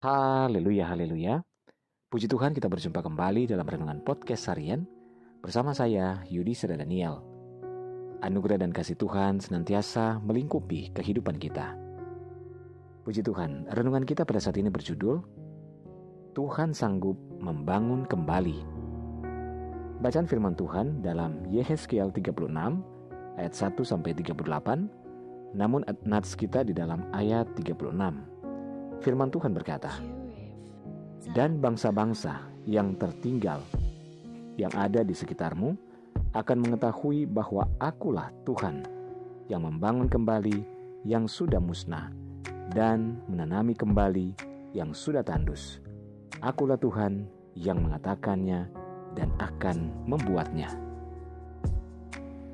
Haleluya, haleluya. Puji Tuhan kita berjumpa kembali dalam Renungan Podcast Harian bersama saya Yudi Seda Daniel. Anugerah dan kasih Tuhan senantiasa melingkupi kehidupan kita. Puji Tuhan, renungan kita pada saat ini berjudul Tuhan sanggup membangun kembali. Bacaan firman Tuhan dalam Yehezkiel 36 ayat 1 sampai 38, namun nats kita di dalam ayat 36. Firman Tuhan berkata, "Dan bangsa-bangsa yang tertinggal yang ada di sekitarmu akan mengetahui bahwa Akulah Tuhan yang membangun kembali yang sudah musnah dan menanami kembali yang sudah tandus. Akulah Tuhan yang mengatakannya dan akan membuatnya."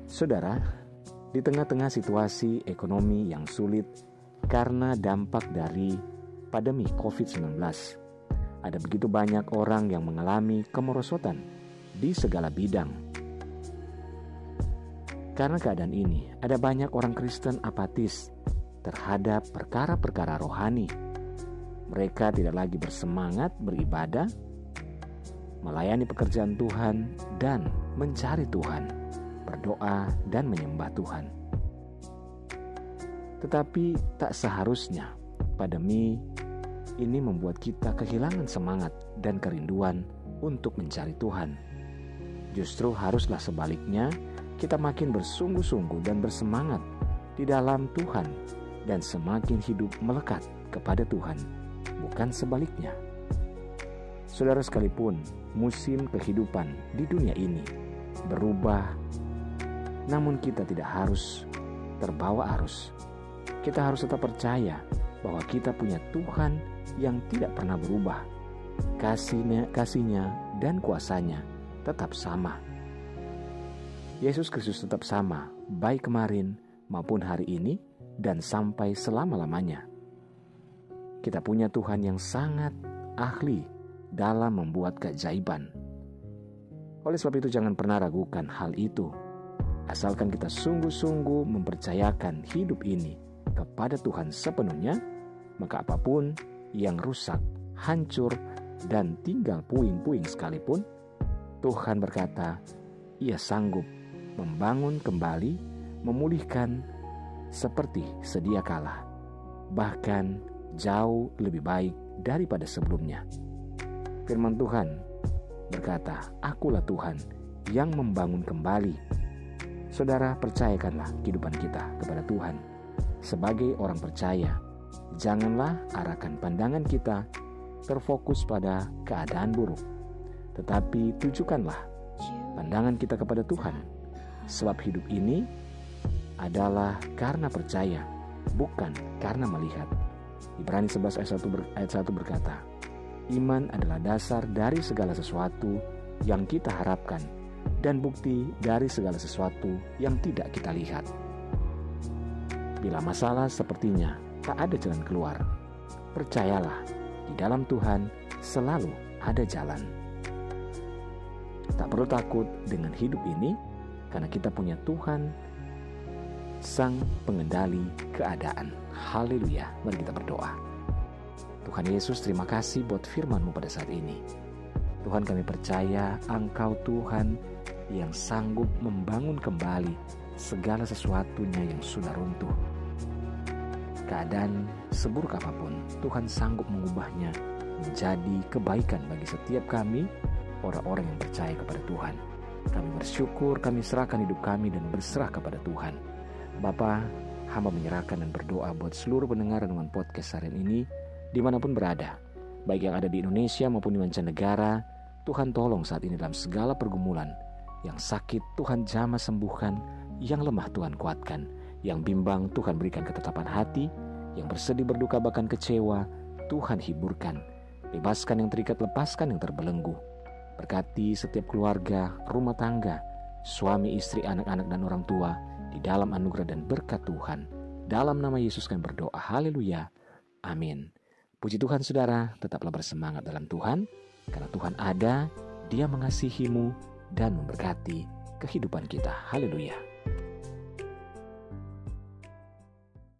Saudara, di tengah-tengah situasi ekonomi yang sulit karena dampak dari pandemi COVID-19. Ada begitu banyak orang yang mengalami kemerosotan di segala bidang. Karena keadaan ini, ada banyak orang Kristen apatis terhadap perkara-perkara rohani. Mereka tidak lagi bersemangat beribadah, melayani pekerjaan Tuhan, dan mencari Tuhan, berdoa, dan menyembah Tuhan. Tetapi tak seharusnya pandemi ini membuat kita kehilangan semangat dan kerinduan untuk mencari Tuhan. Justru haruslah sebaliknya, kita makin bersungguh-sungguh dan bersemangat di dalam Tuhan dan semakin hidup melekat kepada Tuhan, bukan sebaliknya. Saudara sekalipun, musim kehidupan di dunia ini berubah, namun kita tidak harus terbawa arus. Kita harus tetap percaya bahwa kita punya Tuhan yang tidak pernah berubah. Kasihnya, kasihnya dan kuasanya tetap sama. Yesus Kristus tetap sama, baik kemarin maupun hari ini dan sampai selama-lamanya. Kita punya Tuhan yang sangat ahli dalam membuat keajaiban. Oleh sebab itu jangan pernah ragukan hal itu. Asalkan kita sungguh-sungguh mempercayakan hidup ini kepada Tuhan sepenuhnya, maka apa pun yang rusak, hancur, dan tinggal puing-puing sekalipun, Tuhan berkata, Ia sanggup membangun kembali, memulihkan seperti sedia kala, bahkan jauh lebih baik daripada sebelumnya. Firman Tuhan berkata, "Akulah Tuhan yang membangun kembali." Saudara, percayakanlah kehidupan kita kepada Tuhan sebagai orang percaya janganlah arahkan pandangan kita terfokus pada keadaan buruk, tetapi tujukanlah pandangan kita kepada Tuhan, sebab hidup ini adalah karena percaya, bukan karena melihat. Ibrani 11 ayat 1, ber, ayat 1 berkata, Iman adalah dasar dari segala sesuatu yang kita harapkan dan bukti dari segala sesuatu yang tidak kita lihat. Bila masalah sepertinya tak ada jalan keluar. Percayalah, di dalam Tuhan selalu ada jalan. Tak perlu takut dengan hidup ini, karena kita punya Tuhan, Sang Pengendali keadaan. Haleluya, mari kita berdoa. Tuhan Yesus, terima kasih buat firman-Mu pada saat ini. Tuhan kami percaya Engkau Tuhan yang sanggup membangun kembali segala sesuatunya yang sudah runtuh Keadaan seburuk apa pun, Tuhan sanggup mengubahnya menjadi kebaikan bagi setiap kami, orang-orang yang percaya kepada Tuhan. Kami bersyukur, kami serahkan hidup kami dan berserah kepada Tuhan. Bapa, hamba menyerahkan dan berdoa buat seluruh pendengar dengan podcast harian ini, di mana pun berada. Baik yang ada di Indonesia maupun di mancanegara, Tuhan tolong saat ini dalam segala pergumulan. Yang sakit Tuhan jamah sembuhkan, yang lemah Tuhan kuatkan yang bimbang Tuhan berikan ketetapan hati, yang bersedih berduka bahkan kecewa, Tuhan hiburkan. Bebaskan yang terikat, lepaskan yang terbelenggu. Berkati setiap keluarga, rumah tangga, suami, istri, anak-anak, dan orang tua di dalam anugerah dan berkat Tuhan. Dalam nama Yesus kami berdoa. Haleluya. Amin. Puji Tuhan saudara, tetaplah bersemangat dalam Tuhan, karena Tuhan ada, dia mengasihimu dan memberkati kehidupan kita. Haleluya.